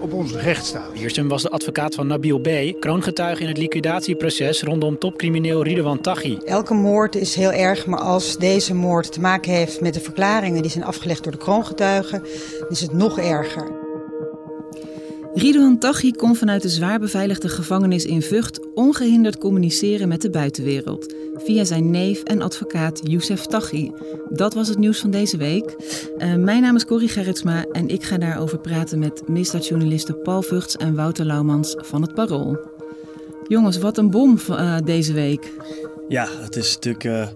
op onze rechtsstaat. Wiersum was de advocaat van Nabil B., kroongetuige in het liquidatieproces rondom topcrimineel Ridwan Taghi. Elke moord is heel erg, maar als deze moord te maken heeft met de verklaringen die zijn afgelegd door de kroongetuigen, dan is het nog erger. Ridwan Taghi kon vanuit de zwaar beveiligde gevangenis in Vught ongehinderd communiceren met de buitenwereld. Via zijn neef en advocaat Youssef Taghi. Dat was het nieuws van deze week. Uh, mijn naam is Corrie Gerritsma en ik ga daarover praten met misdaadjournalisten Paul Vugts en Wouter Laumans van het Parool. Jongens, wat een bom uh, deze week. Ja, het is natuurlijk uh,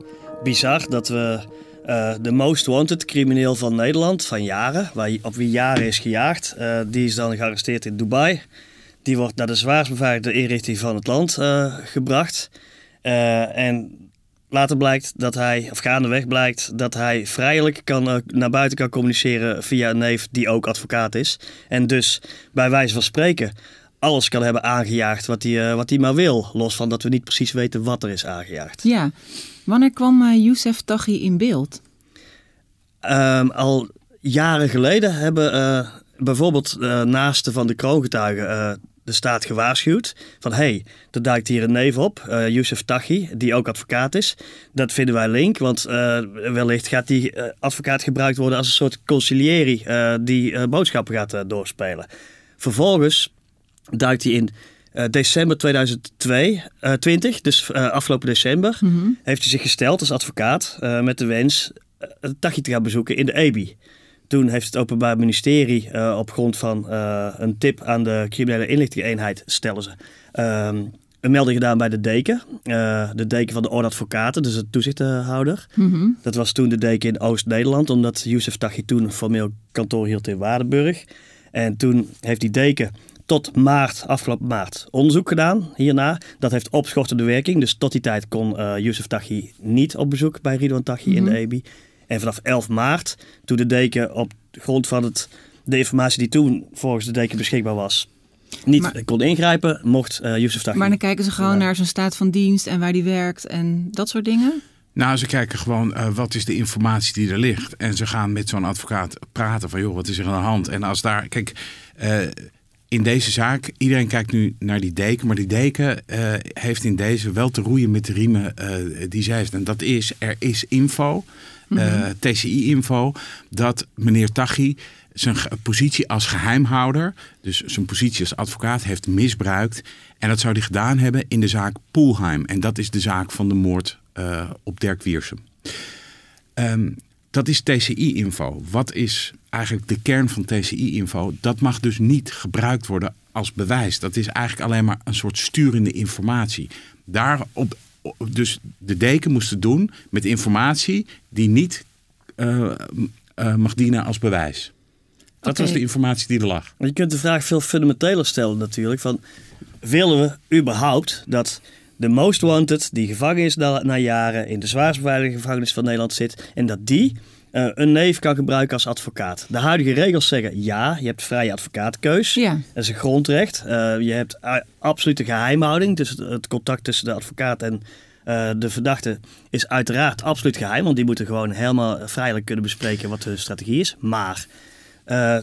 bizar dat we uh, de most wanted crimineel van Nederland van jaren, waar, op wie jaren is gejaagd, uh, die is dan gearresteerd in Dubai. Die wordt naar de zwaarst beveiligde inrichting van het land uh, gebracht. en later blijkt dat hij, of gaandeweg blijkt, dat hij vrijelijk kan, naar buiten kan communiceren via een neef die ook advocaat is. En dus bij wijze van spreken alles kan hebben aangejaagd wat hij, wat hij maar wil. Los van dat we niet precies weten wat er is aangejaagd. Ja, Wanneer kwam uh, Youssef Taghi in beeld? Um, al jaren geleden hebben uh, bijvoorbeeld uh, naasten van de kroongetuigen de staat gewaarschuwd. Van hé, hey, er duikt hier een neef op, uh, Youssef Taghi, die ook advocaat is. Dat vinden wij link, want wellicht gaat die advocaat gebruikt worden als een soort conciliëri die boodschappen gaat doorspelen. Vervolgens duikt hij in uh, december 2020, uh, dus uh, afgelopen december, mm -hmm. heeft hij zich gesteld als advocaat met de wens Tachi te gaan bezoeken in de EBI. Toen heeft het Openbaar Ministerie op grond van een tip aan de criminele inlichtingeneenheid, stellen ze, ehm, een melding gedaan bij de deken. de deken van de Orde Advocaten, dus de toezichthouder. Mm -hmm. Dat was toen de deken in Oost-Nederland, omdat Youssef Tachi toen formeel kantoor hield in Waardenburg. En toen heeft die deken tot maart, afgelopen maart, onderzoek gedaan hierna. Dat heeft opschortende werking. Dus tot die tijd kon uh, Youssef Taghi niet op bezoek bij Ridwan Taghi mm -hmm. in de EBI. En vanaf 11 maart, toen de deken op grond van het, de informatie die toen volgens de deken beschikbaar was, niet maar, kon ingrijpen, mocht uh, Youssef Taghi... Maar dan kijken ze gewoon naar zijn staat van dienst en waar die werkt en dat soort dingen? Nou, ze kijken gewoon uh, wat is de informatie die er ligt. En ze gaan met zo'n advocaat praten van joh, wat is er aan de hand? En als daar, kijk... Uh, in deze zaak, iedereen kijkt nu naar die deken, maar die deken uh, heeft in deze wel te roeien met de riemen uh, die zij heeft. En dat is, er is info, mm -hmm. uh, TCI-info, dat meneer Taghi zijn positie als geheimhouder, dus zijn positie als advocaat, heeft misbruikt. En dat zou hij gedaan hebben in de zaak Poelheim. En dat is de zaak van de moord op Dirk Wiersum. Um, dat is TCI-info. Wat is eigenlijk de kern van TCI-info? Dat mag dus niet gebruikt worden als bewijs. Dat is eigenlijk alleen maar een soort sturende informatie. Daarop, dus de deken moest het doen met informatie die niet uh, uh, mag dienen als bewijs. Dat okay. was de informatie die er lag. Je kunt de vraag veel fundamenteler stellen natuurlijk. Van, willen we überhaupt dat de most wanted, die gevangen is na, na jaren, in de zwaarst beveiligde gevangenis van Nederland zit. En dat die uh, een neef kan gebruiken als advocaat. De huidige regels zeggen ja, je hebt vrije advocaatkeus. Ja. Dat is een grondrecht. Uh, je hebt uh, absolute geheimhouding. Dus het, het, contact tussen de advocaat en de verdachte is uiteraard absoluut geheim. Want die moeten gewoon helemaal vrijelijk kunnen bespreken wat de strategie is. Maar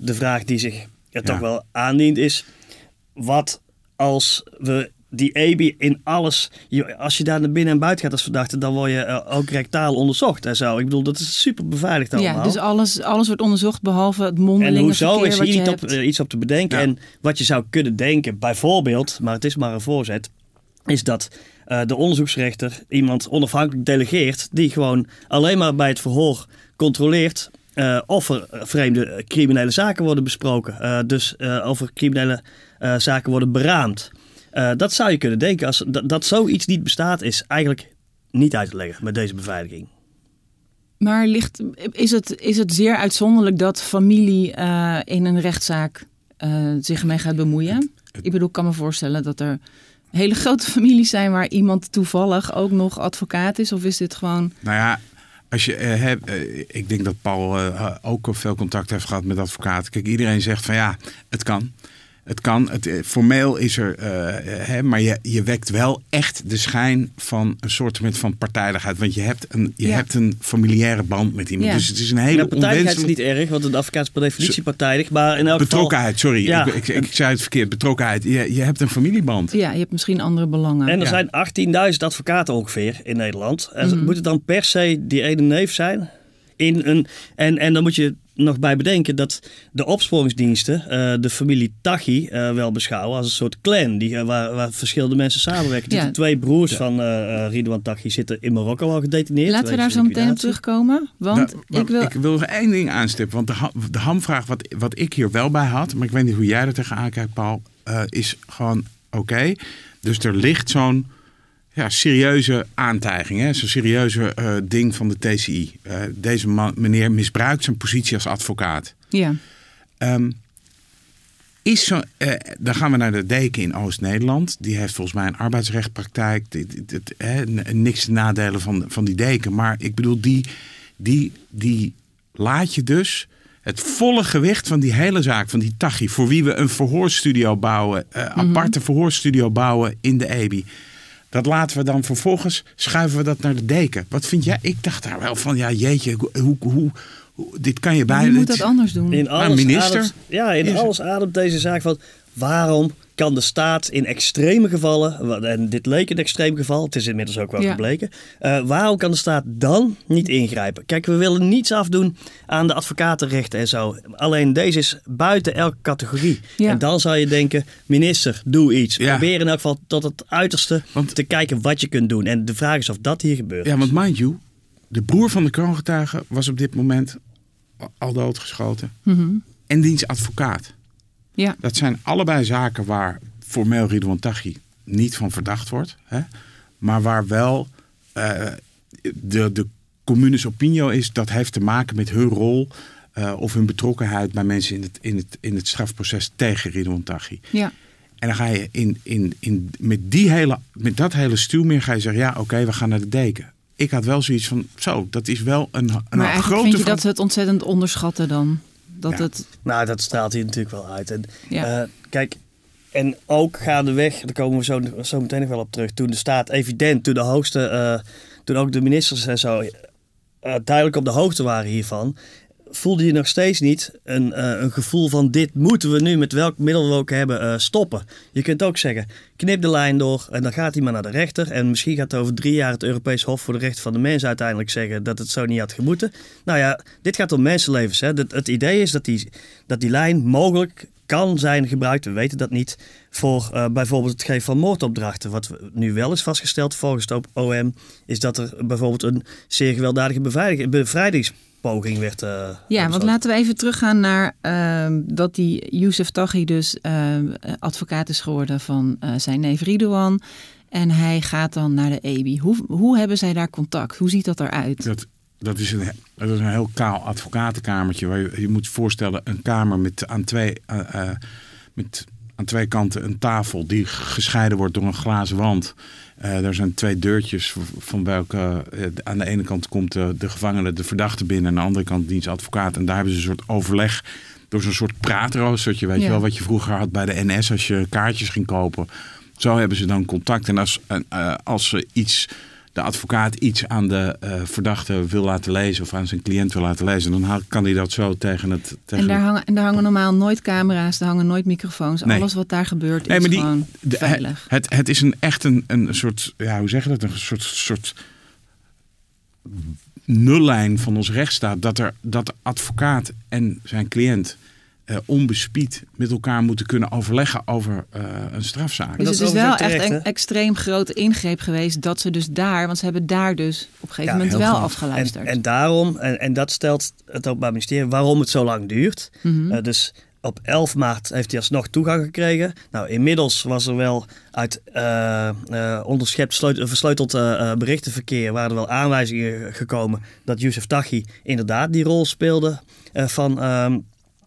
de vraag die zich ja. toch wel aandient is... Wat als we die EBI in alles. als je daar naar binnen en buiten gaat als verdachte, dan word je uh, ook rectaal onderzocht en zo. Ik bedoel, dat is super beveiligd allemaal. Ja, dus alles, alles wordt onderzocht behalve het mondelinge En hoezo is hier niet op, uh, iets op te bedenken. Ja. En wat je zou kunnen denken, bijvoorbeeld, maar het is maar een voorzet, is dat uh, de onderzoeksrechter iemand onafhankelijk delegeert die gewoon alleen maar bij het verhoor controleert uh, of er vreemde criminele zaken worden besproken. Uh, dus uh, of er criminele zaken worden beraamd. Uh, dat zou je kunnen denken. Als dat, dat zoiets niet bestaat, is eigenlijk niet uit te leggen met deze beveiliging. Maar ligt, is, het, is het zeer uitzonderlijk dat familie uh, in een rechtszaak uh, zich mee gaat bemoeien? Ik bedoel, ik kan me voorstellen dat er hele grote families zijn waar iemand toevallig ook nog advocaat is? Of is dit gewoon. Nou ja, als je uh, hebt, uh, ik denk dat Paul uh, ook veel contact heeft gehad met advocaten. Kijk, iedereen zegt van ja, het kan. Het kan, het, formeel is er, hè, maar je, je wekt wel echt de schijn van een soort van partijdigheid. Want je hebt een, je Ja. hebt een familiaire band met iemand. Ja. Dus het is een hele Ja, partijdigheid is onwenselijke niet erg, want de advocaat is per definitie partijdig. Maar in elk geval... betrokkenheid. Sorry, Ja. ik, ik, ik zei het verkeerd. Betrokkenheid. Je, je hebt een familieband. Ja, je hebt misschien andere belangen. En er Ja. zijn 18.000 advocaten ongeveer in Nederland. En Mhm. moet het dan per se die ene neef zijn? In een, en, en dan moet je nog bij bedenken dat de opsporingsdiensten eh, de familie Taghi eh, wel beschouwen als een soort clan. Die, eh, waar, waar verschillende mensen samenwerken. Ja. De twee broers van eh eh, Ridwan Taghi zitten in Marokko al gedetineerd. Laten we daar zo meteen op terugkomen. Want Nou, ik wil. ik wil nog één ding aanstippen. Want de, ha- de hamvraag wat, wat ik hier wel bij had, maar ik weet niet hoe jij er tegenaan kijkt, Paul, eh, is gewoon oké. Dus er ligt zo'n ja, serieuze aantijging, hè? zo'n serieuze eh, ding van de TCI. Eh, deze man, meneer misbruikt zijn positie als advocaat. Ja. Ehm, is zo, eh, dan gaan we naar de deken in Oost-Nederland. Die heeft volgens mij een arbeidsrechtpraktijk. Dit, dit, hè, niks te nadelen van, van die deken. Maar ik bedoel, die, die, die laat je dus het volle gewicht van die hele zaak, van die Tachi, voor wie we een verhoorstudio bouwen, eh, aparte verhoorstudio bouwen in de EBI. Dat laten we dan vervolgens, schuiven we dat naar de deken. Wat vind jij? Ik dacht daar wel van, ja jeetje, hoe, hoe, hoe, dit kan je Wie bijna... moet dat anders doen? In Maar alles minister? ademt- ja, in alles ademt deze zaak van waarom kan de staat in extreme gevallen, en dit leek een extreem geval, het is inmiddels ook wel Ja. gebleken, eh, waarom kan de staat dan niet ingrijpen? Kijk, we willen niets afdoen aan de advocatenrechten en zo. Alleen deze is buiten elke categorie. Ja. En dan zou je denken, minister, doe iets. Ja. Probeer in elk geval tot het uiterste Want- te kijken wat je kunt doen. En de vraag is of dat hier gebeurt. Ja, want mind you, de broer van de kroongetuige was op dit moment al doodgeschoten. Mhm. En diens advocaat. Ja. Dat zijn allebei zaken waar formeel Ridwan Taghi niet van verdacht wordt. Hè? Maar waar wel eh, de, de communes opinio is, dat heeft te maken met hun rol eh, of hun betrokkenheid bij mensen in het, in het, in het strafproces tegen Ridwan Taghi. Ja. En dan ga je in, in, in, met, die hele, met dat hele stuwmeer ga je zeggen, ja oké, we gaan naar de deken. Ik had wel zoiets van, zo, dat is wel een, een Maar grote... vind je dat ze het ontzettend onderschatten dan? Dat Ja. het. Nou, dat straalt hier natuurlijk wel uit. En, Ja. eh, kijk, en ook gaandeweg, daar komen we zo, zo meteen nog wel op terug. Toen de staat evident, toen de hoogste, eh, toen ook de ministers en zo eh, duidelijk op de hoogte waren hiervan, voelde je nog steeds niet een, eh, een gevoel van dit moeten we nu met welk middel we ook hebben eh, stoppen. Je kunt ook zeggen, knip de lijn door en dan gaat hij maar naar de rechter. En misschien gaat over drie jaar het Europees Hof voor de Rechten van de Mens uiteindelijk zeggen dat het zo niet had gemoeten. Nou ja, dit gaat om mensenlevens. Hè. Het, het idee is dat die, dat die lijn mogelijk kan zijn gebruikt, we weten dat niet, voor eh, bijvoorbeeld het geven van moordopdrachten. Wat nu wel is vastgesteld volgens het OM, is dat er bijvoorbeeld een zeer gewelddadige beveiliging- bevrijdingspoging werd eh Ja, want laten we even teruggaan naar ehm, dat die Youssef Taghi dus ehm, advocaat is geworden van eh, zijn neef Ridouan. En hij gaat dan naar de EBI. Hoe, hoe hebben zij daar contact? Hoe ziet dat eruit? Dat, dat, is een, dat is een heel kaal advocatenkamertje. Waar je, je moet je voorstellen, een kamer met aan, twee, eh, met aan twee kanten een tafel die gescheiden wordt door een glazen wand. Eh er zijn twee deurtjes van welke eh, aan de ene kant komt de, de gevangene, de verdachte binnen. En aan de andere kant dienst advocaat. En daar hebben ze een soort overleg door zo'n soort praatroostertje. Weet Ja. je wel, wat je vroeger had bij de NS als je kaartjes ging kopen. Zo hebben ze dan contact. En als, eh, als ze iets, de advocaat iets aan de eh, verdachte wil laten lezen of aan zijn cliënt wil laten lezen, dan kan hij dat zo tegen het. Tegen En daar, hangen, en daar hangen normaal nooit camera's, daar hangen nooit microfoons. Nee. Alles wat daar gebeurt Nee, is die, gewoon de- veilig. Het, het is een, echt een, een soort, ja, hoe zeg je dat? Een soort, soort nullijn van ons rechtsstaat. Dat, er, dat de advocaat en zijn cliënt eh, onbespied met elkaar moeten kunnen overleggen over eh, een strafzaak. Dus dat het is wel echt een extreem grote ingreep geweest dat ze dus daar, want ze hebben daar dus op een gegeven Ja, moment wel afgeluisterd. En, en daarom, en, en dat stelt het Openbaar Ministerie, waarom het zo lang duurt. Mhm. Eh, dus op 11 maart heeft hij alsnog toegang gekregen. Nou, inmiddels was er wel uit eh eh, onderschept sleut- versleuteld berichtenverkeer... waren er wel aanwijzingen gekomen dat Youssef Taghi inderdaad die rol speelde eh, van ehm, eh,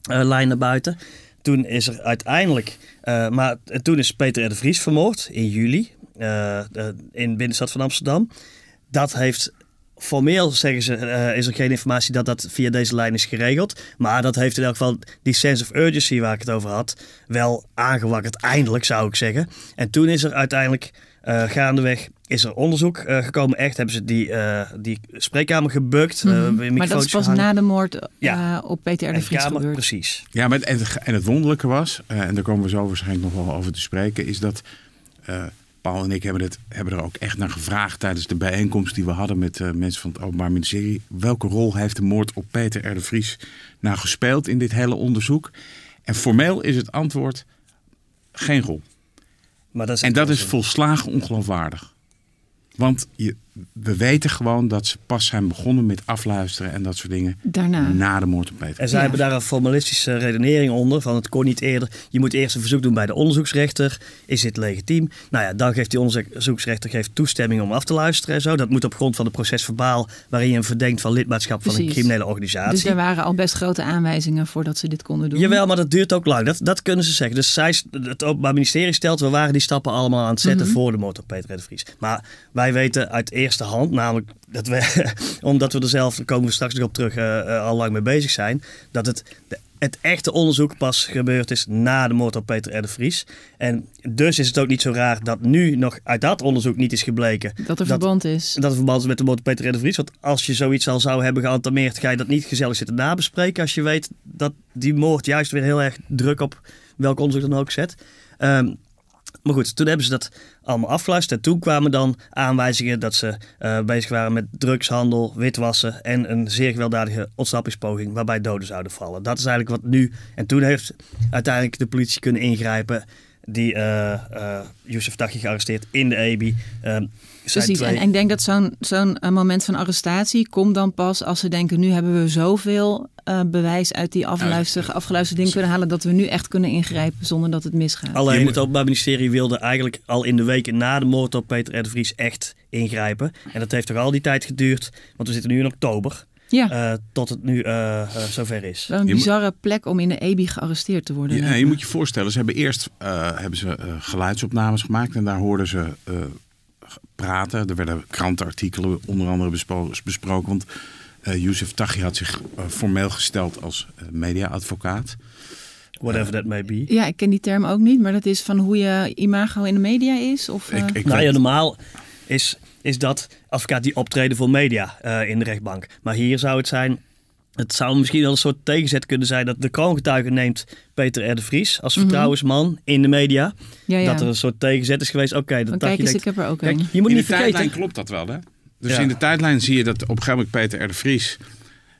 lijn naar buiten. toen is er uiteindelijk, uh, maar toen is Peter R. de Vries vermoord in juli uh, in binnenstad van Amsterdam. Dat heeft formeel zeggen ze, is er geen informatie dat dat via deze lijn is geregeld. Maar dat heeft in elk geval die sense of urgency waar ik het over had, wel aangewakkerd. Eindelijk zou ik zeggen. En toen is er uiteindelijk uh, gaandeweg is er onderzoek uh, gekomen. Echt hebben ze die, uh, die spreekkamer gebukt. Mm -hmm. maar dat is pas na de moord ja. op Peter R. de Vries kamer, gebeurd. Precies. Ja, maar en, en het wonderlijke was, en daar komen we zo waarschijnlijk nog wel over te spreken, is dat Paul en ik hebben, het, hebben er ook echt naar gevraagd tijdens de bijeenkomst die we hadden met uh, mensen van het Openbaar Ministerie. Welke rol heeft de moord op Peter R. de Vries nou gespeeld in dit hele onderzoek? En formeel is het antwoord geen rol. Maar dat is en dat is volslagen ongeloofwaardig. Want je, we weten gewoon dat ze pas zijn begonnen met afluisteren en dat soort dingen. Daarna. Na de moord op Peter. En zij hebben daar een formalistische redenering onder. Van het kon niet eerder. Je moet eerst een verzoek doen bij de onderzoeksrechter. Is dit legitiem? Nou ja, dan geeft die onderzoeksrechter geeft toestemming om af te luisteren en zo. Dat moet op grond van de procesverbaal waarin je hem verdenkt van lidmaatschap van een criminele organisatie. Dus er waren al best grote aanwijzingen voordat ze dit konden doen. Jawel, maar dat duurt ook lang. Dat, dat kunnen ze zeggen. Dus zij, het Openbaar Ministerie stelt, we waren die stappen allemaal aan het zetten Mhm. voor de moord op Peter R. de Vries. Maar wij weten uit eerste hand, namelijk dat we, omdat we er zelf, daar komen we straks nog op terug, uh, al lang mee bezig zijn, dat het, het echte onderzoek pas gebeurd is na de moord op Peter R. de Vries. En dus is het ook niet zo raar dat nu nog uit dat onderzoek niet is gebleken. Dat er verband is. Dat er verband is met de moord op Peter R. de Vries. Want als je zoiets al zou hebben geantameerd, ga je dat niet gezellig zitten nabespreken. Als je weet dat die moord juist weer heel erg druk op welk onderzoek dan ook zet. Um, maar goed, toen hebben ze dat allemaal afgeluisterd. En toen kwamen dan aanwijzingen dat ze uh, bezig waren met drugshandel, witwassen en een zeer gewelddadige ontsnappingspoging waarbij doden zouden vallen. Dat is eigenlijk wat nu. En toen heeft uiteindelijk de politie kunnen ingrijpen. Die uh, uh, Youssef Taghi gearresteerd in de EBI. Precies, twee... en, en, ik denk dat zo'n zo'n moment van arrestatie komt dan pas als ze denken... nu hebben we zoveel uh, bewijs uit die afluister, afgeluisterde dingen kunnen halen... dat we nu echt kunnen ingrijpen zonder dat het misgaat. Alleen het Openbaar Ministerie wilde eigenlijk al in de weken na de moord op Peter R. de Vries echt ingrijpen. En dat heeft toch al die tijd geduurd, want we zitten nu in oktober... Ja. Uh, tot het nu uh, uh, zover is. Wel een bizarre plek om in de EBI gearresteerd te worden. Ja, je moet je voorstellen, ze hebben eerst hebben ze, geluidsopnames gemaakt en daar hoorden ze praten. Er werden krantenartikelen onder andere bespro besproken. Want uh, Youssef Taghi had zich uh, formeel gesteld als uh, media-advocaat. Whatever that may be. Ja, ik ken die term ook niet. Maar dat is van hoe je imago in de media is? Of, ik, ik nou ja, normaal is, is dat advocaat die optreden voor media in de rechtbank. Maar hier zou het zijn... Het zou misschien wel een soort tegenzet kunnen zijn dat de kroongetuige neemt Peter R. de Vries als vertrouwensman mm -hmm. in de media. Ja, ja. Dat er een soort tegenzet is geweest. Oké, okay, dat kijk eens, denkt, ik heb er ook kijk, een. Je moet in niet de vergeten. tijdlijn klopt dat wel, hè? Dus ja. in de tijdlijn zie je dat op een gegeven moment Peter R. de Vries...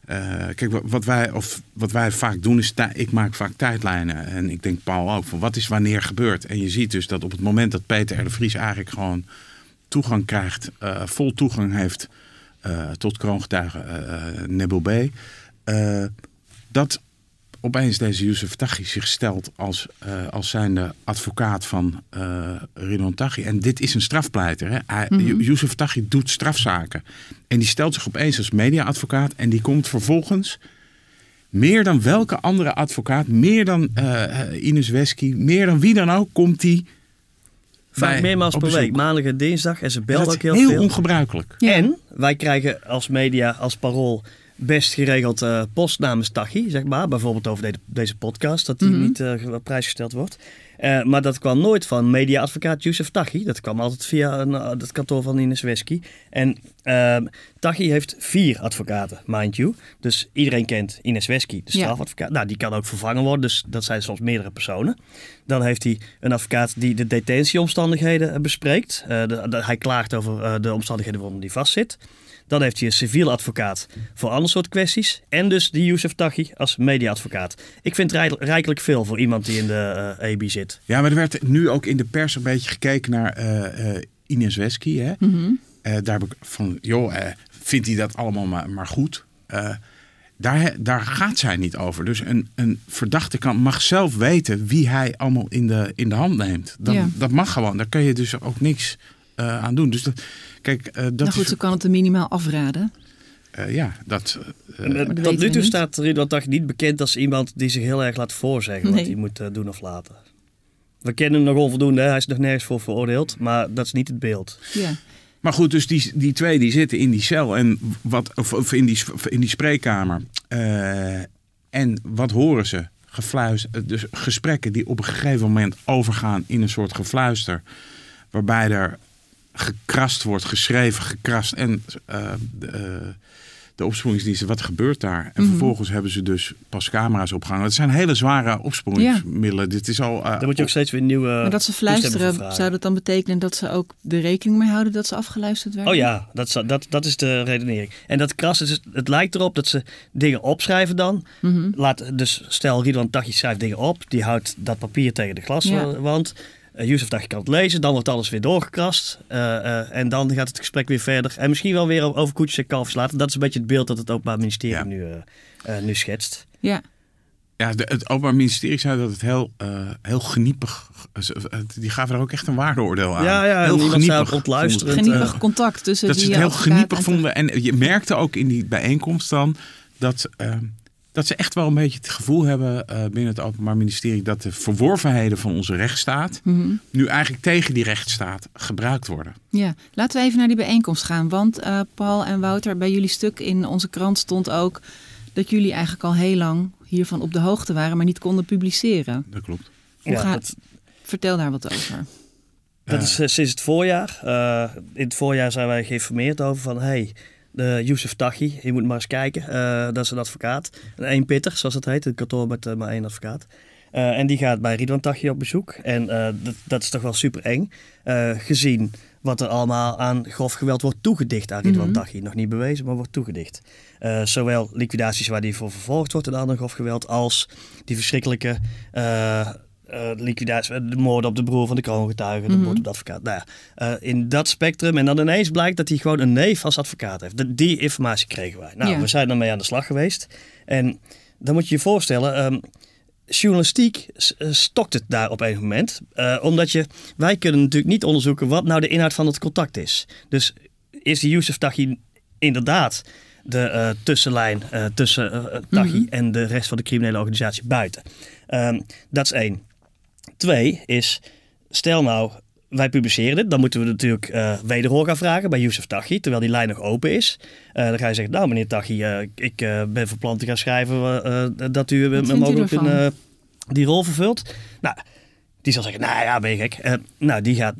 Uh, kijk, wat wij, of wat wij vaak doen is, ik maak vaak tijdlijnen. En ik denk Paul ook, van wat is wanneer gebeurd? En je ziet dus dat op het moment dat Peter R. de Vries eigenlijk gewoon toegang krijgt, uh, vol toegang heeft uh, tot kroongetuige Nebel B. Dat opeens deze Youssef Taghi zich stelt als, uh, als zijnde advocaat van uh, Ridwan Taghi. En dit is een strafpleiter. Hè? Hij, mm -hmm. Youssef Taghi doet strafzaken. En die stelt zich opeens als mediaadvocaat. En die komt vervolgens meer dan welke andere advocaat, meer dan uh, Ines Wesky, meer dan wie dan ook, komt die... Vaak meermaals per week, maandag en dinsdag. En ze belt ook heel, heel veel. ongebruikelijk. Ja. En wij krijgen als media, als parool best geregeld uh, post namens Tachi, zeg maar. Bijvoorbeeld over de, deze podcast, dat die mm -hmm. niet uh, op prijs gesteld wordt. Uh, maar dat kwam nooit van media-advocaat Youssef Tachi. Dat kwam altijd via een, het kantoor van Ines Wesky. En ehm, Tachi heeft vier advocaten, mind you. Dus iedereen kent Ines Wesky, de strafadvocaat. Ja. Nou, die kan ook vervangen worden, dus dat zijn soms meerdere personen. Dan heeft hij een advocaat die de detentieomstandigheden bespreekt. De, de, hij klaagt over de omstandigheden waarom hij vastzit. Dan heeft hij een civiel advocaat voor ander soort kwesties. En dus die Youssef Taghi als media-advocaat. Ik vind het rijkelijk veel voor iemand die in de uh, EBI zit. Ja, maar er werd nu ook in de pers een beetje gekeken naar uh, uh, Ines Wesky. Hè? Mm -hmm. daar heb ik van, joh, vindt hij dat allemaal maar, maar goed? daar, daar gaat zij niet over. Dus een, een verdachte kan, mag zelf weten wie hij allemaal in de, in de hand neemt. Dat, ja. dat mag gewoon. Daar kun je dus ook niks aan doen. Dus dat, Kijk, uh, dat nou goed, is... ze kan het er minimaal afraden. eh, ja, dat... eh, eh, tot nu toe niet. staat Ridwan Taghi niet bekend als iemand die zich heel erg laat voorzeggen wat hij moet eh, doen of laten. We kennen hem nog onvoldoende, hè. hij is nog nergens voor veroordeeld, maar dat is niet het beeld. Ja. Maar goed, dus die, die twee die zitten in die cel en wat, of, of in, die, in die spreekkamer. Eh, en wat horen ze? Gefluister, dus gesprekken die op een gegeven moment overgaan in een soort gefluister. Waarbij er gekrast wordt, geschreven, gekrast. En eh, de, eh, de opsporingsdiensten, wat gebeurt daar? En Mhm. vervolgens hebben ze dus pas camera's opgehangen. Het zijn hele zware opsporingsmiddelen. Dit is al... eh, Dan moet je ook steeds weer nieuwe Maar dat ze fluisteren, zou dat dan betekenen dat ze ook de rekening mee houden dat ze afgeluisterd werden? Oh ja, dat, is- dat, dat is de redenering. En dat kras, is, het lijkt erop dat ze dingen opschrijven dan. Mhm. Laat, dus stel Ridwan Taghi schrijft dingen op. Die houdt dat papier tegen de glaswand. Uh, Youssef Taghi kan het lezen. Dan wordt alles weer doorgekrast. Eh, eh, en dan gaat het gesprek weer verder. En misschien wel weer over koetjes en kalfjes laten. Dat is een beetje het beeld dat het Openbaar Ministerie Ja. nu, eh, eh, nu schetst. Ja. Ja, de, het Openbaar Ministerie zei dat het heel, eh, heel geniepig... Die gaven er ook echt een waardeoordeel aan. Ja, ja, heel geniepig ontluisterend. vonden Geniepig contact tussen Dat ze het heel geniepig en- vonden. En je merkte ook in die bijeenkomst dan dat, eh, dat ze echt wel een beetje het gevoel hebben eh, binnen het Openbaar Ministerie dat de verworvenheden van onze rechtsstaat Mhm. nu eigenlijk tegen die rechtsstaat gebruikt worden. Ja, laten we even naar die bijeenkomst gaan. Want eh, Paul en Wouter, bij jullie stuk in onze krant stond ook dat jullie eigenlijk al heel lang hiervan op de hoogte waren, maar niet konden publiceren. Dat klopt. Hoe ja, gaat- dat, Vertel daar wat over. Dat is eh, sinds het voorjaar. Eh, in het voorjaar zijn wij geïnformeerd over van... Hey, de Youssef Taghi, je moet maar eens kijken. Eh, dat is een advocaat. Een eenpitter, zoals het heet. Een kantoor met eh, maar één advocaat. Eh, en die gaat bij Ridwan Taghi op bezoek. En dat, dat is toch wel super eng. Gezien wat er allemaal aan grof geweld wordt toegedicht aan Ridwan. Taghi. Nog niet bewezen, maar wordt toegedicht. Zowel liquidaties waar hij voor vervolgd wordt en ander grof geweld... als die verschrikkelijke... eh, liquidatie, de moord op de broer van de kroongetuige, de Mhm. moord op de advocaat. Nou ja, eh, in dat spectrum. En dan ineens blijkt dat hij gewoon een neef als advocaat heeft. Dat- Die informatie kregen wij. Nou, Ja. we zijn daarmee aan de slag geweest. En dan moet je je voorstellen, ehm, journalistiek eh, stokt het daar op een moment. Omdat je, wij kunnen natuurlijk niet onderzoeken wat nou de inhoud van het contact is. Dus is die Youssef Taghi inderdaad de tussenlijn tussen Taghi Mhm. en de rest van de criminele organisatie buiten? Ehm, dat is één. Twee is, stel nou, wij publiceren dit. Dan moeten we natuurlijk eh wederhoor gaan vragen bij Youssef Taghi, terwijl die lijn nog open is. Eh, dan ga je zeggen, nou meneer Taghi, eh, ik ben van plan te gaan schrijven dat u mogelijk een, die rol vervult. Nou, die zal zeggen, nou ja, ben je gek. Nou, die gaat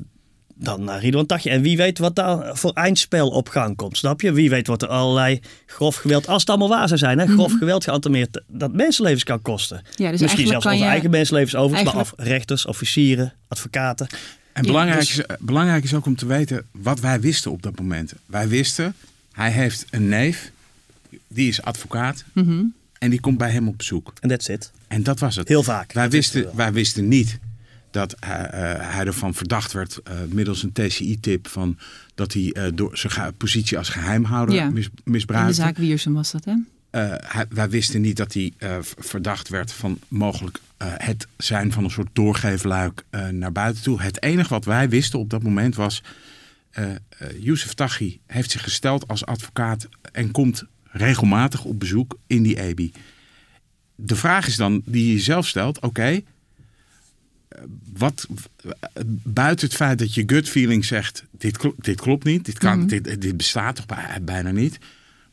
dan naar Ridwan Taghi. En wie weet wat daar voor eindspel op gang komt, snap je? Wie weet wat er allerlei grof geweld, als het allemaal waar zou zijn, hè, grof Mhm. geweld geantameerd, dat mensenlevens kan kosten. Ja, dus Misschien eigenlijk zelfs onze je... eigen mensenlevens overigens, maar af rechters, officieren, advocaten. En Ja, belangrijk, dus- is, belangrijk is ook om te weten wat wij wisten op dat moment. Wij wisten, hij heeft een neef, die is advocaat Mhm. en die komt bij hem op bezoek. En that's it. En dat was het. Heel vaak. Wij Dat wisten wij wisten niet dat hij, eh, hij ervan verdacht werd eh, middels een TCI-tip van dat hij eh, door zijn positie als geheimhouder Ja. mis, In de misbruikte. zaak Wiersum was dat, hè? Eh, hij- wij wisten niet dat hij eh, verdacht werd van mogelijk eh, het zijn van een soort doorgeefluik eh, naar buiten toe. Het enige wat wij wisten op dat moment was... eh eh, Youssef Taghi heeft zich gesteld als advocaat en komt regelmatig op bezoek in die EBI. De vraag is dan die je jezelf stelt, oké... eh, wat buiten het feit dat je gut feeling zegt: dit, klo- dit klopt niet, dit, kan, Mhm. dit, dit bestaat toch bij- bijna niet.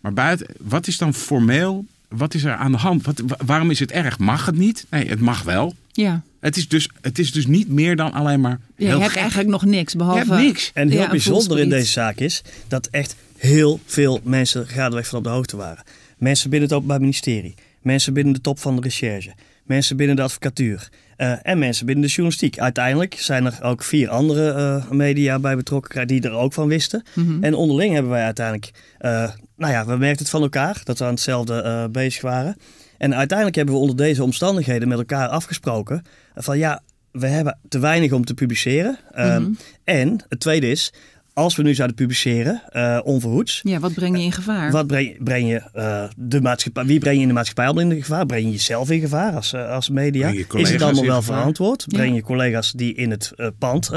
Maar buiten, wat is dan formeel? Wat is er aan de hand? Wat, wa- waarom is het erg? Mag het niet? Nee, het mag wel. Ja. Het is dus, het is dus niet meer dan alleen maar. Je heel hebt gek. eigenlijk nog niks, Je behalve... hebt niks. En heel Ja, bijzonder in deze zaak is dat echt heel veel mensen gaandeweg van op de hoogte waren. Mensen binnen het Openbaar Ministerie, mensen binnen de top van de recherche, mensen binnen de advocatuur eh, en mensen binnen de journalistiek. Uiteindelijk zijn er ook vier andere eh, media bij betrokken die er ook van wisten. Mhm. En onderling hebben wij uiteindelijk, eh, nou ja, we merkten het van elkaar dat we aan hetzelfde bezig waren. En uiteindelijk hebben we onder deze omstandigheden met elkaar afgesproken van ja, we hebben te weinig om te publiceren. Ehm, Mhm. En het tweede is, als we nu zouden publiceren, uh, onverhoeds. Ja, wat breng je in gevaar? Wat breng, breng je uh, de maatschappij, wie breng je in de maatschappij al in gevaar? Breng je jezelf in gevaar als, uh, als media? Is het allemaal wel verantwoord? Breng je collega's die in het pand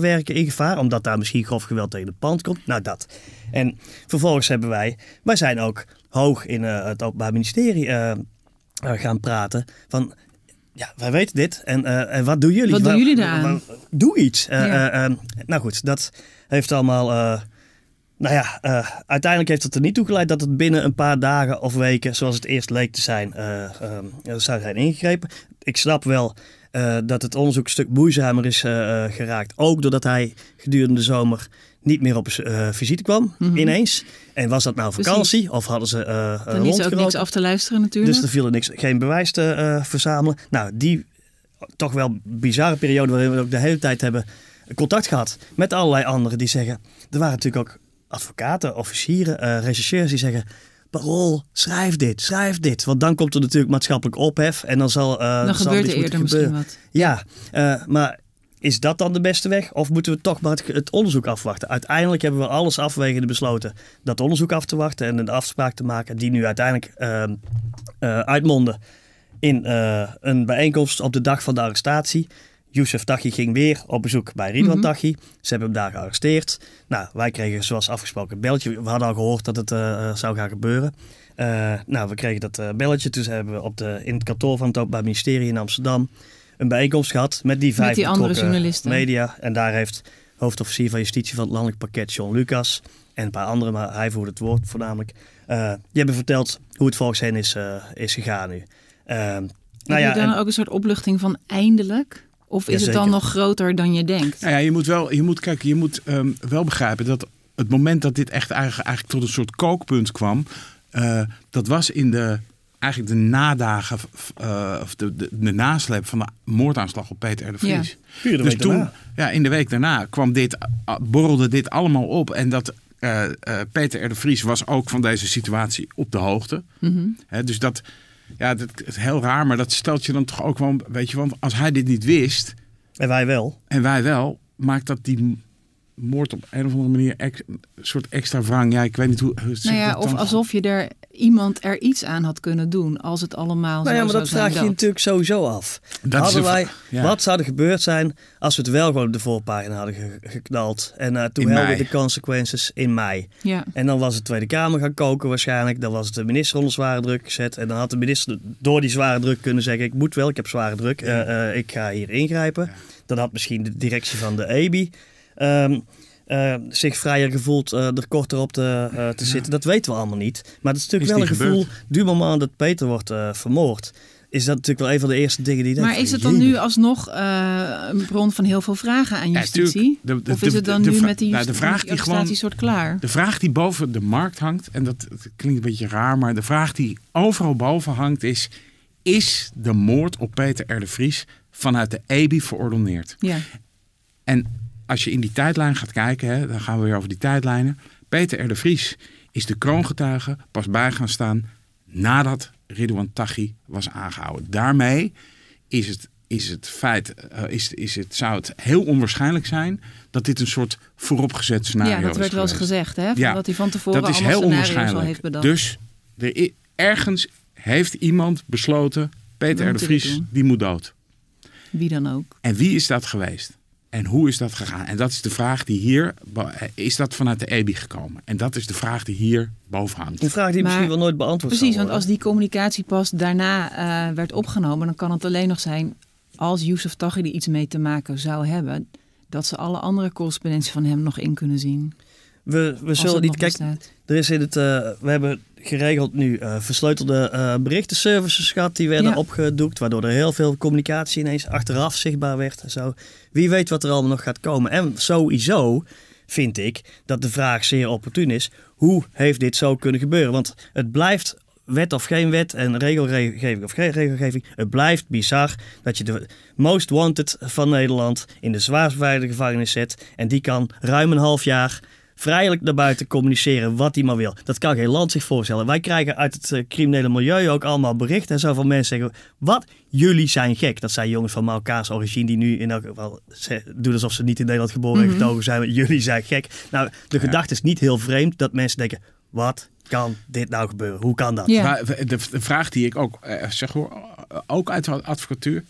werken in gevaar, omdat daar misschien grof geweld tegen het pand komt? Nou, dat. En vervolgens hebben wij, wij zijn ook hoog in het Openbaar Ministerie gaan praten van ja, wij weten dit. En, uh, en wat doen jullie? Wat doen jullie daar? Doe iets. Uh, ja. uh, nou goed, dat heeft allemaal. nou ja, uiteindelijk heeft het er niet toe geleid dat het binnen een paar dagen of weken, zoals het eerst leek te zijn, zou zijn ingegrepen. Ik snap wel dat het onderzoek een stuk moeizamer is geraakt. Ook doordat hij gedurende de zomer niet meer op uh, visite kwam, mm -hmm. ineens. En was dat nou vakantie Precies. of hadden ze uh, Dan is ook niks af te luisteren natuurlijk. Dus er viel er niks, geen bewijs te uh, verzamelen. Nou, die toch wel bizarre periode waarin we ook de hele tijd hebben contact gehad met allerlei anderen die zeggen... Er waren natuurlijk ook advocaten, officieren, uh, rechercheurs die zeggen... Parool, schrijf dit, schrijf dit. Want dan komt er natuurlijk maatschappelijk ophef en dan zal... Uh, dan gebeurt er eerder misschien wat. Ja, uh, maar is dat dan de beste weg? Of moeten we toch maar het, onderzoek afwachten? Uiteindelijk hebben we alles afwegende besloten dat onderzoek af te wachten en een afspraak te maken die nu uiteindelijk uh, uh, uitmonden in uh, een bijeenkomst op de dag van de arrestatie. Youssef Taghi ging weer op bezoek bij Ridwan mm Taghi. Ze hebben hem daar gearresteerd. Nou, wij kregen zoals afgesproken een belletje. We hadden al gehoord dat het uh, zou gaan gebeuren. Uh, nou, we kregen dat belletje. Toen hebben we op de, in het kantoor van het Openbaar Ministerie in Amsterdam een bijeenkomst gehad met die vijf met die andere journalisten. media. En daar heeft hoofdofficier van justitie van het landelijk pakket John Lucas en een paar anderen, maar hij voerde het woord voornamelijk. Die hebben verteld hoe het volgens hen is, is gegaan nu. Uh, nou ja, dan en... ook een soort opluchting van eindelijk? Of is ja, het dan nog groter dan je denkt? Nou ja, je moet wel, je moet, kijken, je moet um, wel begrijpen dat het moment dat dit echt eigenlijk, eigenlijk tot een soort kookpunt kwam, uh, dat was in de eigenlijk de nadagen, uh, of de, de, de, nasleep van de moordaanslag op Peter R. de Vries. Ja. dus toen, daarna. ja, in de week daarna kwam dit, borrelde dit allemaal op. En dat uh, uh, Peter R. de Vries was ook van deze situatie op de hoogte. Mm -hmm. He, dus dat, ja, dat is heel raar, maar dat stelt je dan toch ook wel, weet je, want als hij dit niet wist. En wij wel. En wij wel, maakt dat die moord op een of andere manier ex, een soort extra wrang. Ja, ik weet niet hoe. nou ja, of alsof je er iemand er iets aan had kunnen doen als het allemaal nou ja, maar dat vraag je natuurlijk sowieso af. Dat Hadden wij, ja. Wat zou er gebeurd zijn als we het wel gewoon op de voorpagina hadden geknald? En uh, toen hadden we de consequenties in mei. Ja. En dan was het Tweede Kamer gaan koken waarschijnlijk. Dan was het de minister onder zware druk gezet. En dan had de minister door die zware druk kunnen zeggen... ik moet wel, ik heb zware druk, uh, uh, ik ga hier ingrijpen. Ja. Dan had misschien de directie van de EBI... Um, uh, zich vrijer gevoeld uh, er korter op te, uh, te zitten. Dat weten we allemaal niet. Maar het is natuurlijk is wel een gevoel, du moment dat Peter wordt vermoord, is dat natuurlijk wel een van de eerste dingen die... Maar is het dan nu alsnog een bron van heel veel vragen aan justitie? Ja, de, de, of is het dan de, nu met die, nou, de vraag die gewoon, soort klaar? De vraag die boven de markt hangt, en dat, dat klinkt een beetje raar, maar de vraag die overal boven hangt is... Is de moord op Peter R. de Vries vanuit de EBI verordoneerd? Ja. En als je in die tijdlijn gaat kijken, hè, dan gaan we weer over die tijdlijnen. Peter R. de Vries is de kroongetuige pas bij gaan staan nadat Ridouan Taghi was aangehouden. Daarmee is het, is het feit, uh, is, is het, zou het heel onwaarschijnlijk zijn dat dit een soort vooropgezet scenario is. Ja, dat werd wel eens gezegd, hè? ja, dat hij van tevoren dat is heel onwaarschijnlijk. al heeft bedacht. Dus er, ergens heeft iemand besloten, Peter R. de Vries, die moet dood. Wie dan ook. En wie is dat geweest? En hoe is dat gegaan? En dat is de vraag die hier, is dat vanuit de EBI gekomen? En dat is de vraag die hier boven hangt. Een vraag die misschien wel nooit beantwoord Precies, want als die communicatie pas daarna uh, werd opgenomen, dan kan het alleen nog zijn als Youssef Taghi er iets mee te maken zou hebben, dat ze alle andere correspondentie van hem nog in kunnen zien. We, we zullen niet kijken. Er is in het, uh, we hebben geregeld nu uh, versleutelde uh, berichtenservices gehad. Die werden ja. opgedoekt, waardoor er heel veel communicatie ineens achteraf zichtbaar werd. En zo. Wie weet wat er allemaal nog gaat komen. En sowieso vind ik dat de vraag zeer opportun is. Hoe heeft dit zo kunnen gebeuren? Want het blijft wet of geen wet en regelgeving of geen regelgeving. Het blijft bizar dat je de most wanted van Nederland in de zwaarst gevangenis zet. En die kan ruim een half jaar vrijelijk naar buiten communiceren wat hij maar wil. Dat kan geen land zich voorstellen. Wij krijgen uit het uh, criminele milieu ook allemaal berichten en zo van mensen zeggen, wat? Jullie zijn gek. Dat zijn jongens van Marokkaans origine die nu in elk geval doen alsof ze niet in Nederland geboren en mm getogen zijn. Jullie zijn gek. Nou, de gedachte is niet heel vreemd dat mensen denken, wat kan dit nou gebeuren? Hoe kan dat? Ja. De, de, vraag die ik ook zeg hoor, ook uit de advocatuur.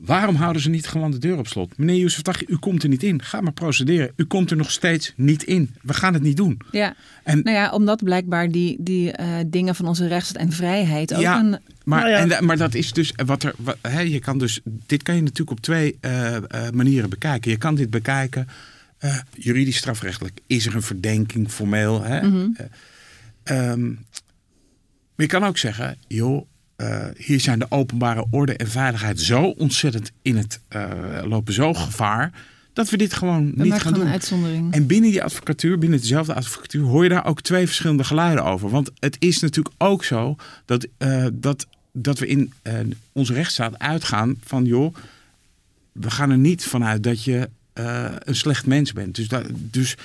Waarom houden ze niet gewoon de deur op slot? Meneer Youssef u komt er niet in. Ga maar procederen. U komt er nog steeds niet in. We gaan het niet doen. Ja, en, nou ja, omdat blijkbaar die, die uh, dingen van onze rechtsstaat en vrijheid ook ja, een... Maar, nou ja. en, maar dat is dus wat er... Wat, hè, je kan dus, dit kan je natuurlijk op twee uh, uh, manieren bekijken. Je kan dit bekijken juridisch strafrechtelijk. Is er een verdenking formeel? Hè? Mm -hmm. um, maar je kan ook zeggen, joh, uh, hier zijn de openbare orde en veiligheid zo ontzettend in het uh, lopen, zo gevaar. Dat we dit gewoon we niet gaan doen. Een uitzondering. En binnen die advocatuur, binnen dezelfde advocatuur, hoor je daar ook twee verschillende geluiden over. Want het is natuurlijk ook zo dat, uh, dat, dat we in onze rechtsstaat uitgaan van joh, we gaan er niet vanuit dat je een slecht mens bent. Dus, dat, dus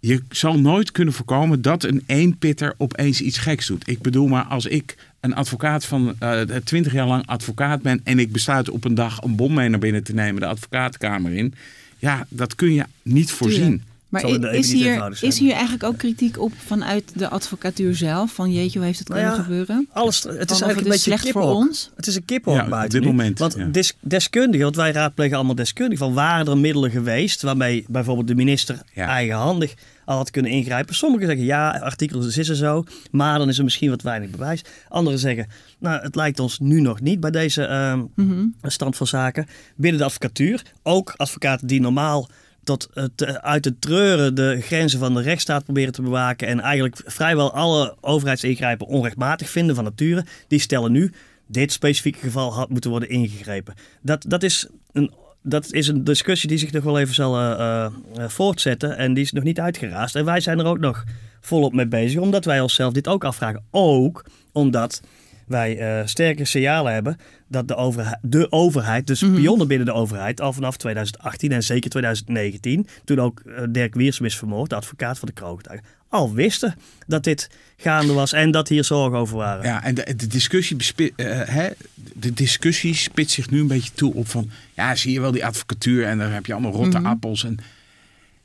je zal nooit kunnen voorkomen dat een eenpitter opeens iets geks doet. Ik bedoel maar, als ik een advocaat van twintig uh, jaar lang advocaat ben en ik besluit op een dag een bom mee naar binnen te nemen, de advocatenkamer in. Ja, dat kun je niet voorzien. Maar is hier, is hier eigenlijk ook kritiek op vanuit de advocatuur zelf? Van jeetje, hoe heeft het kunnen nou ja, gebeuren? Alles, het is eigenlijk een beetje slecht voor ons. Het is een kiphok ja, buiten op dit nu. moment. Want ja. des, deskundigen, want wij raadplegen allemaal deskundigen, van waren er middelen geweest waarmee bijvoorbeeld de minister Ja. eigenhandig al had kunnen ingrijpen. Sommigen zeggen ja, artikel is er zo, maar dan is er misschien wat weinig bewijs. Anderen zeggen, nou het lijkt ons nu nog niet bij deze ehm, Mhm. stand van zaken. Binnen de advocatuur, ook advocaten die normaal tot het, eh, uit het treuren de grenzen van de rechtsstaat proberen te bewaken en eigenlijk vrijwel alle overheidsingrijpen onrechtmatig vinden van nature, die stellen nu dit specifieke geval had moeten worden ingegrepen. Dat, dat, is, een, dat is een discussie die zich nog wel even zal uh, uh, voortzetten en die is nog niet uitgeraasd. En wij zijn er ook nog volop mee bezig, omdat wij onszelf dit ook afvragen. Ook omdat wij uh, sterke signalen hebben dat de overheid, de overheid dus Mhm. pionnen binnen de overheid, al vanaf 2018 en zeker 2019, toen ook uh, Dirk Wiersum is vermoord, de advocaat van de kroongetuigen, al wisten dat dit gaande was en dat hier zorgen over waren. Ja, en de, de, discussie bespi- uh, hè, de discussie spitst zich nu een beetje toe op van... ja, zie je wel die advocatuur en daar heb je allemaal rotte Mhm. appels. En,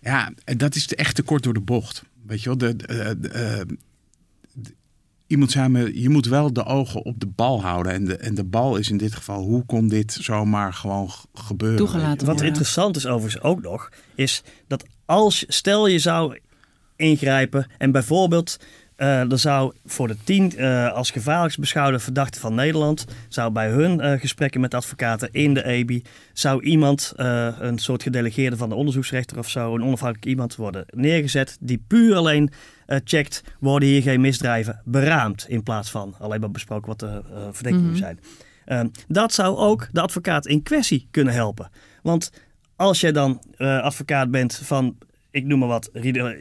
ja, en dat is echt te kort door de bocht. Weet je wel, de, eh, de- iemand zei me... je moet wel de ogen op de bal houden. En de, en de bal is in dit geval... hoe kon dit zomaar gewoon gebeuren? Toegelaten? Wat Ja. interessant is overigens ook nog, is dat als, stel je zou ingrijpen en bijvoorbeeld eh, er zou voor de tien eh, als gevaarlijkst beschouwde verdachten van Nederland, zou bij hun eh, gesprekken met advocaten in de EBI, zou iemand, een soort gedelegeerde van de onderzoeksrechter of zo, een onafhankelijk iemand worden neergezet die puur alleen checkt, worden hier geen misdrijven beraamd in plaats van alleen maar besproken wat de verdenkingen Mhm. zijn. Ehm, dat zou ook de advocaat in kwestie kunnen helpen. Want als jij dan advocaat bent van, ik noem maar wat,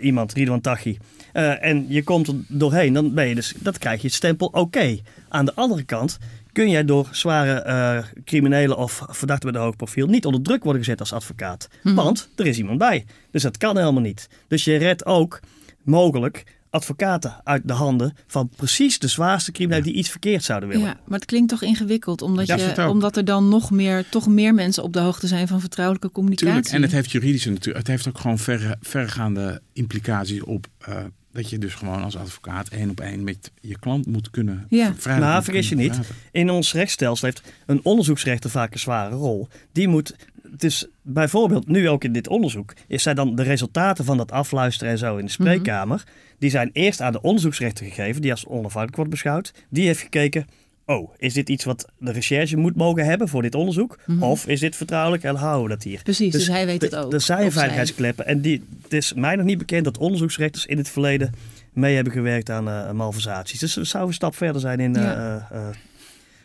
iemand, Ridwan Taghi, eh, en je komt er doorheen, dan ben je dus, dat krijg je het stempel oké. Aan de andere kant kun jij door zware eh, criminelen of verdachten met een hoog profiel niet onder druk worden gezet als advocaat. Mhm. Want er is iemand bij. Dus dat kan helemaal niet. Dus je redt ook mogelijk advocaten uit de handen van precies de zwaarste criminelen die iets verkeerd zouden willen. Ja, maar het klinkt toch ingewikkeld, omdat, Ja, je, omdat er dan nog meer, toch meer mensen op de hoogte zijn van vertrouwelijke communicatie. Tuurlijk, en het heeft juridische natuurlijk. Het heeft ook gewoon verre, verregaande implicaties op eh, dat je dus gewoon als advocaat één op één met je klant moet kunnen. Ja. vrijelijk Nou, vergis je niet. praten. In ons rechtsstelsel heeft een onderzoeksrechter vaak een zware rol. Die moet, dus bijvoorbeeld nu ook in dit onderzoek, is zij dan de resultaten van dat afluisteren en zo in de spreekkamer, die zijn eerst aan de onderzoeksrechter gegeven, die als onafhankelijk wordt beschouwd. Die heeft gekeken, oh, is dit iets wat de recherche moet mogen hebben voor dit onderzoek? Mhm. Of is dit vertrouwelijk en houden we dat hier? Precies, dus, hij weet het ook. Er zijn veiligheidskleppen en die, het is mij nog niet bekend dat onderzoeksrechters in het verleden mee hebben gewerkt aan eh, malversaties. Dus we zouden een stap verder zijn in eh, eh,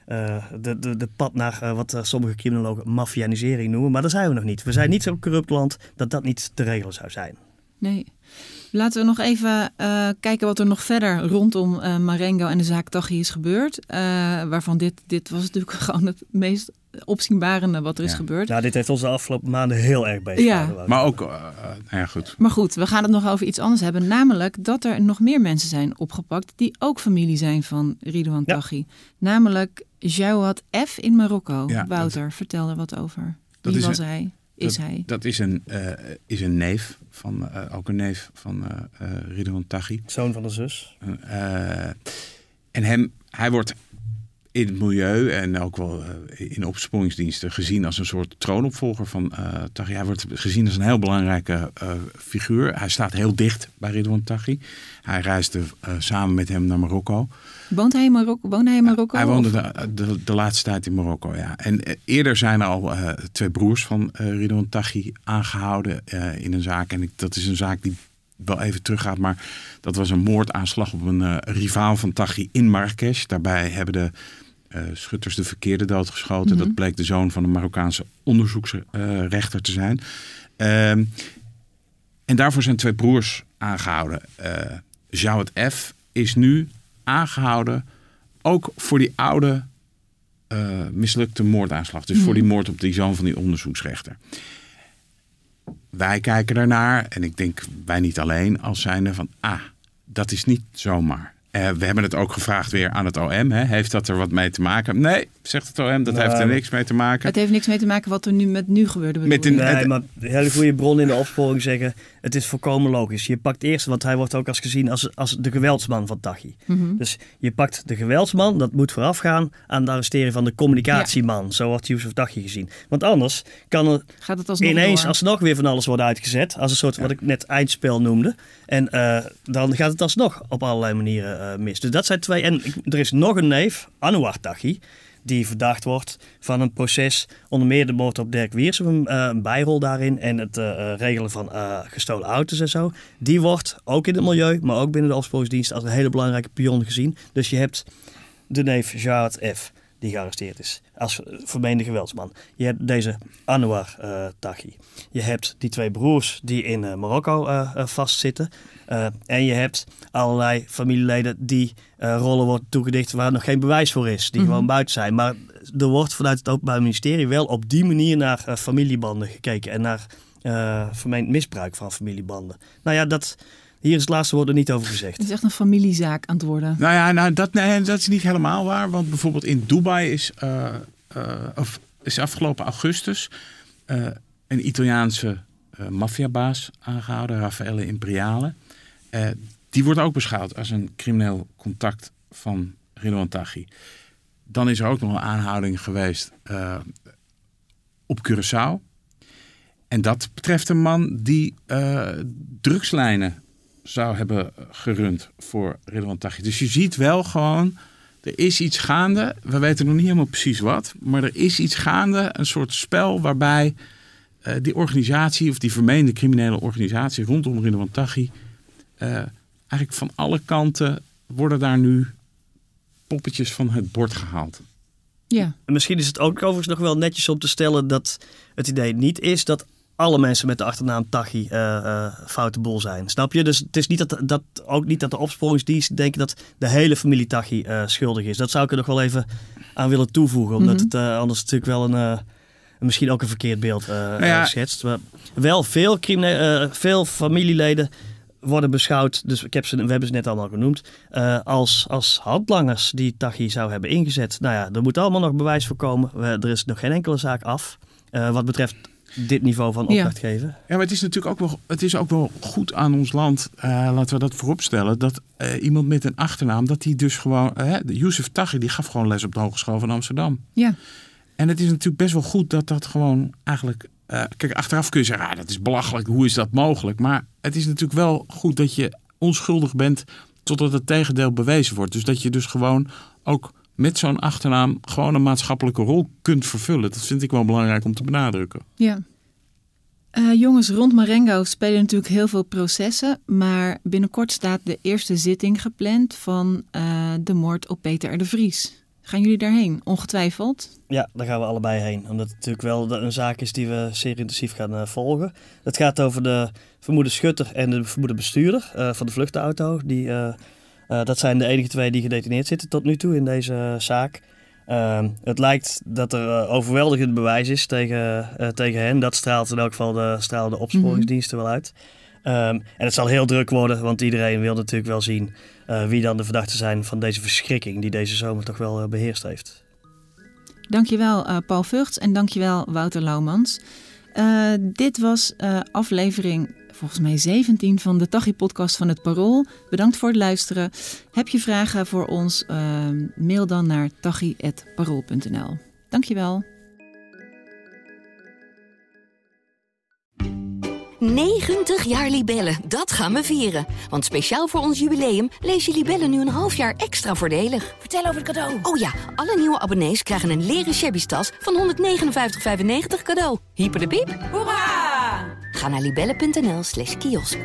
eh, de, de, de pad naar eh, wat eh, sommige criminologen mafianisering noemen. Maar daar zijn we nog niet. We zijn niet zo'n corrupt land dat dat niet te regelen zou zijn. Nee. Laten we nog even eh, kijken wat er nog verder rondom eh, Marengo en de zaak Taghi is gebeurd. Eh, waarvan dit, dit was natuurlijk gewoon het meest opzienbarende wat er is gebeurd. Ja, dit heeft ons de afgelopen maanden heel erg bezig Ja. gehouden. Maar ook, nou ja goed. Maar goed, we gaan het nog over iets anders hebben. Namelijk dat er nog meer mensen zijn opgepakt die ook familie zijn van Ridouan Ja. Taghi. Namelijk Jawad F. in Marokko. Ja, Wouter, vertel er wat over. Dat Wie is was een- hij? Is dat, hij? Dat is een, eh, is een neef, van, eh, ook een neef van eh eh, Ridwan Taghi. Zoon van de zus. Eh, en hem, hij wordt in het milieu en ook wel eh, in opsporingsdiensten gezien als een soort troonopvolger van eh Taghi. Hij wordt gezien als een heel belangrijke eh, figuur. Hij staat heel dicht bij Ridwan Taghi. Hij reisde samen met hem naar Marokko. Woont hij in Marokko? Woonde hij in Marokko? Hij woonde de, de, de laatste tijd in Marokko, ja. En eerder zijn er al twee broers van Ridwan Taghi aangehouden eh, in een zaak. En ik, dat is een zaak die wel even teruggaat, maar dat was een moordaanslag op een eh, rivaal van Taghi in Marrakesh. Daarbij hebben de eh, schutters de verkeerde doodgeschoten. Dat bleek de zoon van een Marokkaanse onderzoeksrechter te zijn. Ehm, en daarvoor zijn twee broers aangehouden. Eh Jawad F. is nu aangehouden ook voor die oude eh, mislukte moordaanslag. Dus voor die moord op die zoon van die onderzoeksrechter. Wij kijken daarnaar en ik denk wij niet alleen als zijnde van ah, dat is niet zomaar. Eh, we hebben het ook gevraagd weer aan het OM. Hè. Heeft dat er wat mee te maken? Nee, zegt het OM, dat Nee. heeft er niks mee te maken. Het heeft niks mee te maken wat er nu met nu gebeurde. Met een-? Nee, maar hele goede bron in de opsporing zeggen... het is volkomen logisch. Je pakt eerst, want hij wordt ook als gezien als, als de geweldsman van Taghi. Mhm. Dus je pakt de geweldsman, dat moet voorafgaan aan het arresteren van de communicatieman. Zo wordt Yusuf Taghi gezien. Want anders kan er Gaat het alsnog ineens door? alsnog weer van alles worden uitgezet. Als een soort, wat ik net eindspel noemde. En eh, dan gaat het alsnog op allerlei manieren mis. Dus dat zijn twee. En er is nog een neef, Anouar Taghi. Die verdacht wordt van een proces. Onder meer de moord op Dirk Wiers. Een, eh, een bijrol daarin. En het eh, eh, regelen van eh, gestolen auto's en zo. Die wordt ook in het milieu. Maar ook binnen de opsporingsdienst. Als een hele belangrijke pion gezien. Dus je hebt de neef Jawad F. Die gearresteerd is. Als vermeende geweldsman. Je hebt deze Anwar eh Taghi. Je hebt die twee broers die in eh, Marokko eh, vastzitten. En je hebt allerlei familieleden die rollen worden toegedicht waar nog geen bewijs voor is. Die gewoon buiten zijn. Maar er wordt vanuit het Openbaar Ministerie wel op die manier naar familiebanden gekeken. En naar vermeend misbruik van familiebanden. Nou ja, dat, hier is het laatste woord er niet over gezegd. Het is echt een familiezaak aan het worden. Nou ja, nou, dat, nee, dat is niet helemaal waar. Want bijvoorbeeld in Dubai is, eh, eh, of is afgelopen augustus eh, een Italiaanse eh maffiabaas aangehouden, Raffaele Imperiale. Eh, die wordt ook beschouwd als een crimineel contact van Ridwan Taghi. Dan is er ook nog een aanhouding geweest eh, op Curaçao. En dat betreft een man die eh, drugslijnen zou hebben gerund voor Ridwan Taghi. Dus je ziet wel gewoon, er is iets gaande. We weten nog niet helemaal precies wat. Maar er is iets gaande, een soort spel waarbij eh, die organisatie... of die vermeende criminele organisatie rondom Ridwan Taghi... eh, eigenlijk van alle kanten worden daar nu poppetjes van het bord gehaald. Ja. En misschien is het ook overigens nog wel netjes om te stellen dat het idee niet is dat alle mensen met de achternaam Taghi eh eh foute boel zijn. Snap je? Dus het is niet dat, dat, ook niet dat de opsporingsdienst denken dat de hele familie Taghi eh, schuldig is. Dat zou ik er nog wel even aan willen toevoegen. Omdat Mhm. het anders natuurlijk wel een, misschien ook een verkeerd beeld ja. eh, schetst. Maar wel veel, eh, veel familieleden worden beschouwd, dus ik heb ze, we hebben ze net allemaal genoemd, als, als handlangers die Taghi zou hebben ingezet. Nou ja, er moet allemaal nog bewijs voor komen. Er is nog geen enkele zaak af. wat betreft dit niveau van Ja. opdracht geven. Ja, maar het is natuurlijk ook wel, het is ook wel goed aan ons land, eh, laten we dat vooropstellen, dat eh, iemand met een achternaam, dat die dus gewoon, eh Youssef Taghi, die gaf gewoon les op de Hogeschool van Amsterdam. Ja. En het is natuurlijk best wel goed dat dat gewoon eigenlijk. eh, kijk, achteraf kun je zeggen, ah, dat is belachelijk, hoe is dat mogelijk? Maar het is natuurlijk wel goed dat je onschuldig bent totdat het tegendeel bewezen wordt. Dus dat je dus gewoon ook met zo'n achternaam gewoon een maatschappelijke rol kunt vervullen. Dat vind ik wel belangrijk om te benadrukken. Ja. Eh, jongens, rond Marengo spelen natuurlijk heel veel processen. Maar binnenkort staat de eerste zitting gepland van eh, de moord op Peter R. de Vries. Gaan jullie daarheen? Ongetwijfeld. Ja, daar gaan we allebei heen. Omdat het natuurlijk wel een zaak is die we zeer intensief gaan eh, volgen. Het gaat over de vermoede schutter en de vermoede bestuurder eh, van de vluchtauto. Die, eh, eh, dat zijn de enige twee die gedetineerd zitten tot nu toe in deze zaak. Ehm, het lijkt dat er uh, overweldigend bewijs is tegen, uh, tegen hen. Dat straalt in elk geval de, stralen de opsporingsdiensten wel uit. Um, en het zal heel druk worden, want iedereen wil natuurlijk wel zien uh, wie dan de verdachten zijn van deze verschrikking die deze zomer toch wel beheerst heeft. Dankjewel Paul Vugts en dankjewel Wouter Laumans. dit was aflevering volgens mij 17 van de Tachi-podcast van het Parool. Bedankt voor het luisteren. Heb je vragen voor ons? Uh, mail dan naar tachi.parool.nl. Dankjewel. 90 jaar Libellen, dat gaan we vieren. Want speciaal voor ons jubileum lees je Libellen nu een half jaar extra voordelig. Vertel over het cadeau. Oh ja, alle nieuwe abonnees krijgen een leren shabby tas van 159,95 cadeau. Hyper de piep. Hoera! Ga naar libellen.nl slash kiosk.